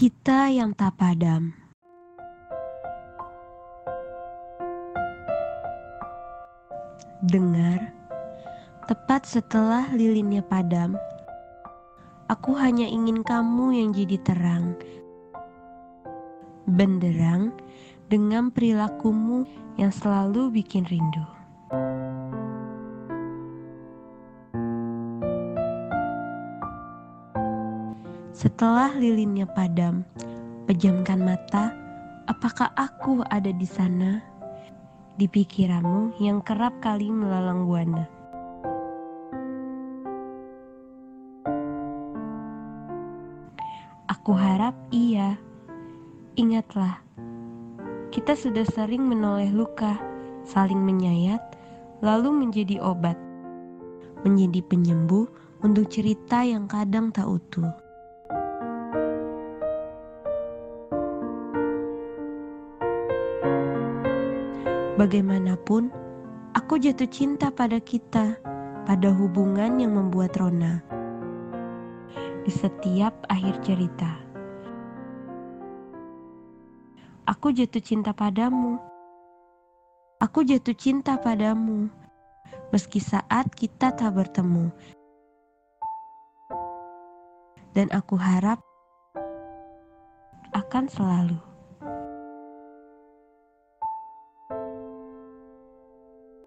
Kita yang tak padam. Dengar, tepat setelah lilinnya padam, aku hanya ingin kamu yang jadi terang. Benderang dengan perilakumu yang selalu bikin rindu. Setelah lilinnya padam, pejamkan mata. Apakah aku ada di sana? Di pikiranmu yang kerap kali melalang buana. Aku harap iya. Ingatlah, kita sudah sering menoleh luka, saling menyayat, lalu menjadi obat, menjadi penyembuh untuk cerita yang kadang tak utuh. Bagaimanapun, aku jatuh cinta pada kita, pada hubungan yang membuat rona. Di setiap akhir cerita, aku jatuh cinta padamu. Aku jatuh cinta padamu, meski saat kita tak bertemu. Dan aku harap akan selalu.